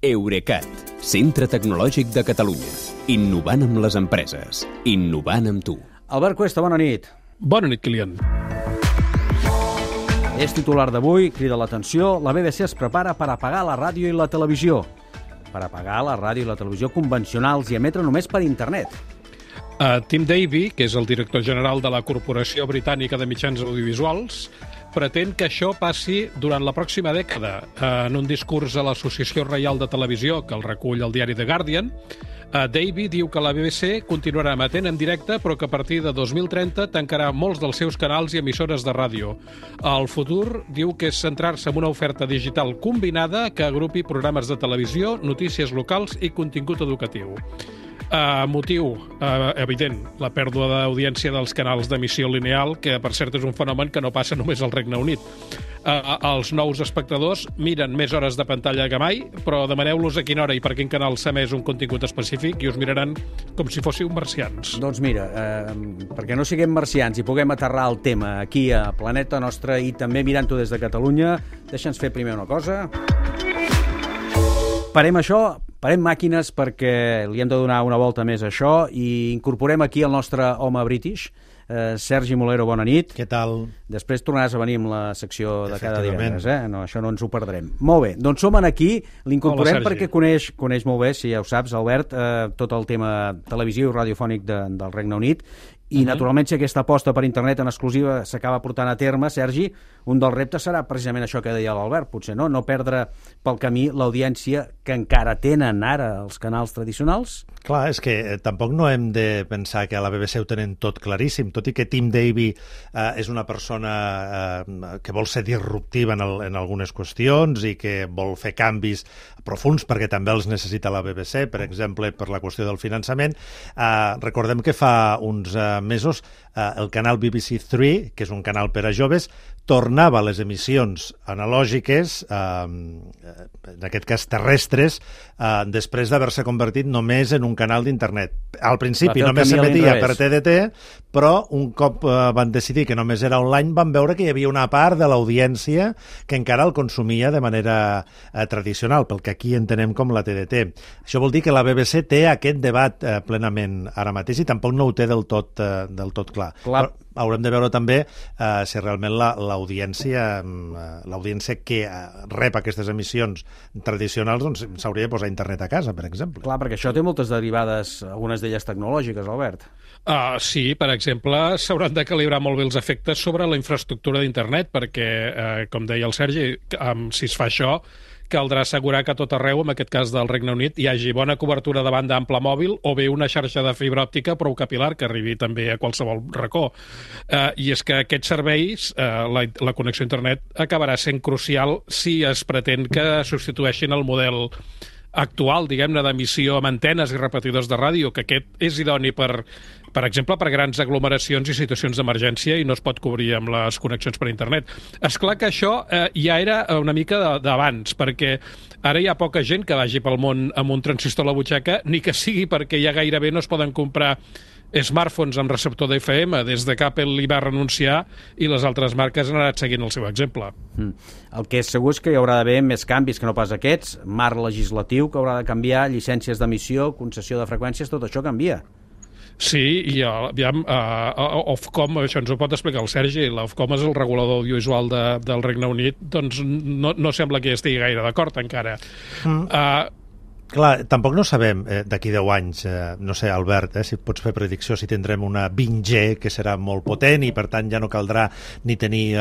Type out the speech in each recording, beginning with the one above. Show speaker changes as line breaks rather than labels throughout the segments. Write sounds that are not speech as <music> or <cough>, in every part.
Eurecat, centre tecnològic de Catalunya. Innovant amb les empreses. Innovant amb tu.
Albert Cuesta, bona nit.
Bona nit, Kilian.
És titular d'avui, crida l'atenció, la BBC es prepara per apagar la ràdio i la televisió. Per apagar la ràdio i la televisió convencionals i emetre només per internet.
Uh, Tim Davy, que és el director general de la Corporació Britànica de Mitjans Audiovisuals, pretén que això passi durant la pròxima dècada. En un discurs a l'Associació Reial de Televisió, que el recull el diari The Guardian, Davy diu que la BBC continuarà emetent en directe, però que a partir de 2030 tancarà molts dels seus canals i emissores de ràdio. El futur diu que és centrar-se en una oferta digital combinada que agrupi programes de televisió, notícies locals i contingut educatiu. Uh, motiu uh, evident, la pèrdua d'audiència dels canals d'emissió lineal, que per cert és un fenomen que no passa només al Regne Unit. Uh, els nous espectadors miren més hores de pantalla que mai, però demaneu-los a quina hora i per quin canal s'ha més un contingut específic i us miraran com si fóssiu marcians.
Doncs mira, eh, perquè no siguem marcians i puguem aterrar el tema aquí a Planeta Nostra i també mirant-ho des de Catalunya, deixa'ns fer primer una cosa. Parem això, parem màquines perquè li hem de donar una volta més a això i incorporem aquí el nostre home british, eh, Sergi Molero, bona nit.
Què tal?
Després tornaràs a venir amb la secció de cada divendres, eh? No, això no ens ho perdrem. Molt bé, doncs som aquí, l'incorporem perquè coneix, coneix molt bé, si ja ho saps, Albert, eh, tot el tema televisiu i radiofònic de, del Regne Unit i, uh -huh. naturalment, si aquesta aposta per internet en exclusiva s'acaba portant a terme, Sergi, un dels reptes serà precisament això que deia l'Albert, potser no, no perdre pel camí l'audiència que encara tenen ara els canals tradicionals.
Clar, és que eh, tampoc no hem de pensar que a la BBC ho tenen tot claríssim, tot i que Tim Davy eh, és una persona eh, que vol ser disruptiva en, el, en algunes qüestions i que vol fer canvis profuns perquè també els necessita la BBC, per exemple, per la qüestió del finançament. Eh, recordem que fa uns eh, mesos eh, el canal BBC 3, que és un canal per a joves, tornava les emissions analògiques, eh, en aquest cas terrestres, eh, després d'haver-se convertit només en un canal d'internet. Al principi només s'emetia per TDT, però un cop eh, van decidir que només era online, van veure que hi havia una part de l'audiència que encara el consumia de manera eh, tradicional, pel que aquí entenem com la TDT. Això vol dir que la BBC té aquest debat eh, plenament ara mateix i tampoc no ho té del tot, eh, del tot clar.
clar. Però
haurem de veure també eh, si realment l'audiència la, l'audiència que eh, rep aquestes emissions tradicionals doncs s'hauria de posar internet a casa, per exemple.
Clar, perquè això té moltes derivades, algunes d'elles tecnològiques, Albert.
Uh, sí, per exemple, s'hauran de calibrar molt bé els efectes sobre la infraestructura d'internet, perquè, uh, com deia el Sergi, um, si es fa això, caldrà assegurar que tot arreu, en aquest cas del Regne Unit, hi hagi bona cobertura de banda ampla mòbil o bé una xarxa de fibra òptica prou capilar que arribi també a qualsevol racó. Eh, I és que aquests serveis, eh, la, la connexió a internet, acabarà sent crucial si es pretén que substitueixin el model actual, diguem-ne, d'emissió amb antenes i repetidors de ràdio, que aquest és idoni per, per exemple, per grans aglomeracions i situacions d'emergència i no es pot cobrir amb les connexions per internet. És clar que això eh, ja era una mica d'abans, perquè ara hi ha poca gent que vagi pel món amb un transistor a la butxaca, ni que sigui perquè ja gairebé no es poden comprar smartphones amb receptor d'FM des de que Apple li va renunciar i les altres marques han anat seguint el seu exemple. Mm.
El que és segur és que hi haurà d'haver més canvis que no pas aquests, marc legislatiu que haurà de canviar, llicències d'emissió, concessió de freqüències, tot això canvia.
Sí, i aviam, uh, Ofcom, això ens ho pot explicar el Sergi, l'Ofcom és el regulador audiovisual de, del Regne Unit, doncs no, no sembla que estigui gaire d'acord encara. Mm. Uh,
Clar, tampoc no sabem eh, d'aquí 10 anys, eh, no sé, Albert, eh, si pots fer predicció si tindrem una 20G que serà molt potent i per tant ja no caldrà ni tenir eh,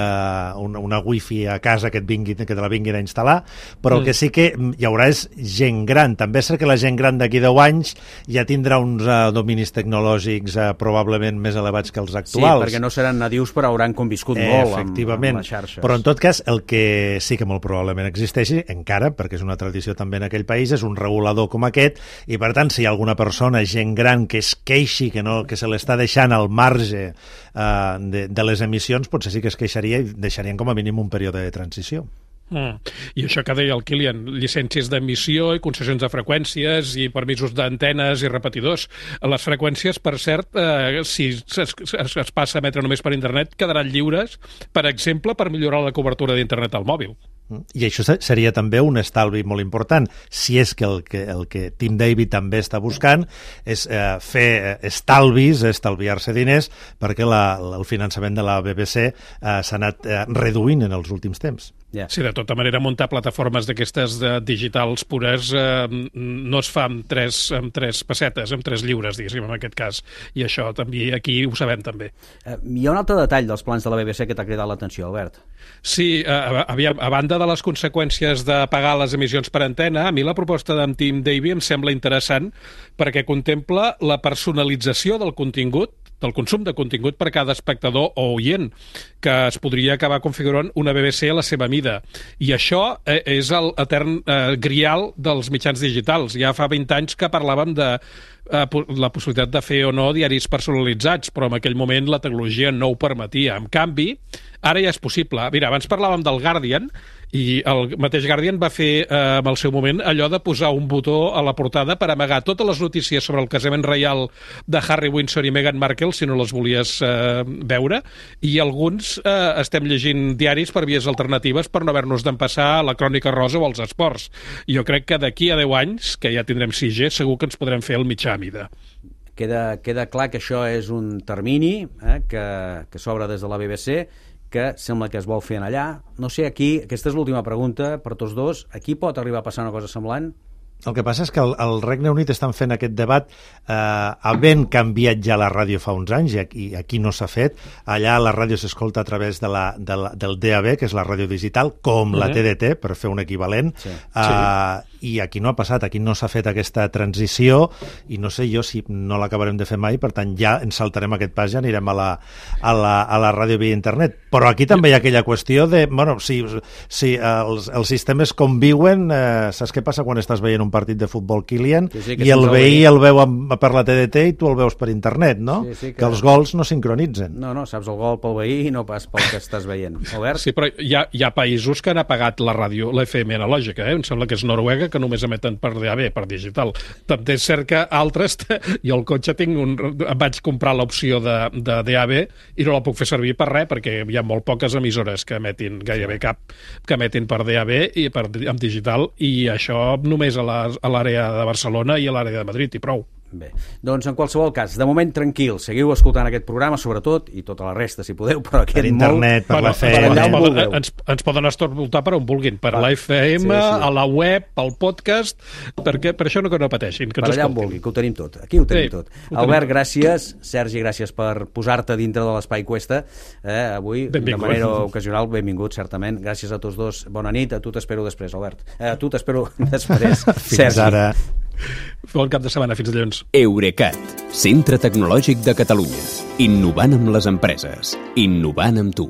una, una wifi a casa que, et vingui, que te la vinguin a instal·lar, però mm. que sí que hi haurà és gent gran. També és que la gent gran d'aquí 10 anys ja tindrà uns eh, dominis tecnològics eh, probablement més elevats que els actuals.
Sí, perquè no seran nadius però hauran conviscut eh, molt amb, amb les xarxes.
Però en tot cas, el que sí que molt probablement existeixi encara, perquè és una tradició també en aquell país, és un regulador regulador com aquest i per tant si hi ha alguna persona, gent gran que es queixi, que, no, que se l'està deixant al marge uh, de, de les emissions, potser sí que es queixaria i deixarien com a mínim un període de transició.
Mm. I això que deia el Kilian, llicències d'emissió i concessions de freqüències i permisos d'antenes i repetidors. Les freqüències, per cert, eh, si es, es, es passa a emetre només per internet, quedaran lliures, per exemple, per millorar la cobertura d'internet al mòbil.
I això seria també un estalvi molt important, si és que el que, el que Tim David també està buscant és eh, fer eh, estalvis, estalviar-se diners, perquè la, el finançament de la BBC eh, s'ha anat eh, reduint en els últims temps.
Yeah. Sí, de tota manera, muntar plataformes d'aquestes de digitals pures eh, no es fa amb tres, amb tres pessetes, amb tres lliures, diguéssim, en aquest cas. I això també aquí ho sabem també.
Eh, hi ha un altre detall dels plans de la BBC que t'ha cridat l'atenció, Albert.
Sí, eh, aviam, a banda de les conseqüències de pagar les emissions per antena, a mi la proposta d'en Tim Davy em sembla interessant perquè contempla la personalització del contingut del consum de contingut per cada espectador o oient, que es podria acabar configurant una BBC a la seva mida. I això eh, és el etern eh, grial dels mitjans digitals. Ja fa 20 anys que parlàvem de eh, la possibilitat de fer o no diaris personalitzats, però en aquell moment la tecnologia no ho permetia. En canvi, ara ja és possible. Mira, abans parlàvem del Guardian, i el mateix Guardian va fer eh, en el seu moment allò de posar un botó a la portada per amagar totes les notícies sobre el casament reial de Harry Windsor i Meghan Markle si no les volies eh, veure i alguns eh, estem llegint diaris per vies alternatives per no haver-nos d'empassar a la crònica rosa o als esports. Jo crec que d'aquí a 10 anys, que ja tindrem 6G, segur que ens podrem fer el mitjà mida.
Queda, queda clar que això és un termini eh, que, que s'obre des de la BBC que sembla que es vol fer en allà. No sé, aquí, aquesta és l'última pregunta per tots dos, aquí pot arribar a passar una cosa semblant?
El que passa és que el, el Regne Unit estan fent aquest debat eh, havent canviat ja la ràdio fa uns anys i aquí, aquí no s'ha fet. Allà la ràdio s'escolta a través de la, de la, del DAB, que és la ràdio digital, com uh -huh. la TDT, per fer un equivalent. Sí. Eh, sí i aquí no ha passat, aquí no s'ha fet aquesta transició i no sé jo si no l'acabarem de fer mai, per tant ja ens saltarem aquest pas i ja anirem a la, a la, a la ràdio via internet. Però aquí també hi ha aquella qüestió de, bueno, si, si els, els sistemes conviuen, eh, saps què passa quan estàs veient un partit de futbol Kilian sí, sí, i el veí el veu amb, per la TDT i tu el veus per internet, no? Sí, sí, que... que els gols no sincronitzen.
No, no, saps el gol pel veí i no pas pel que estàs veient. <laughs> Albert?
Sí, però hi ha, hi ha països que han apagat la ràdio, la FM analògica, eh? em sembla que és Noruega, que només emeten per DAB, per digital. També és cert que altres, <laughs> jo al cotxe tinc un, vaig comprar l'opció de, de DAB i no la puc fer servir per res, perquè hi ha molt poques emissores que emetin, gairebé cap, que emetin per DAB i per, amb digital, i això només a l'àrea de Barcelona i a l'àrea de Madrid, i prou.
Bé, doncs en qualsevol cas, de moment tranquil, seguiu escoltant aquest programa, sobretot, i tota la resta, si podeu, però aquest
per internet,
molt...
per la feina...
Per allà ens, ens poden escoltar per on vulguin, per ah, la FM, sí, sí. a la web, pel podcast, perquè per això no que no pateixin, que
per allà on que ho tenim tot, aquí ho tenim sí, tot. Ho Albert, tenim. gràcies, Sergi, gràcies per posar-te dintre de l'espai Cuesta, eh, avui, benvingut. de manera ocasional, benvingut, certament. Gràcies a tots dos, bona nit, a tu t'espero després, Albert. Eh, a tu t'espero <laughs> després,
Fins Sergi. ara.
Bon cap de setmana, fins dilluns.
Eurecat, centre tecnològic de Catalunya. Innovant amb les empreses. Innovant amb tu.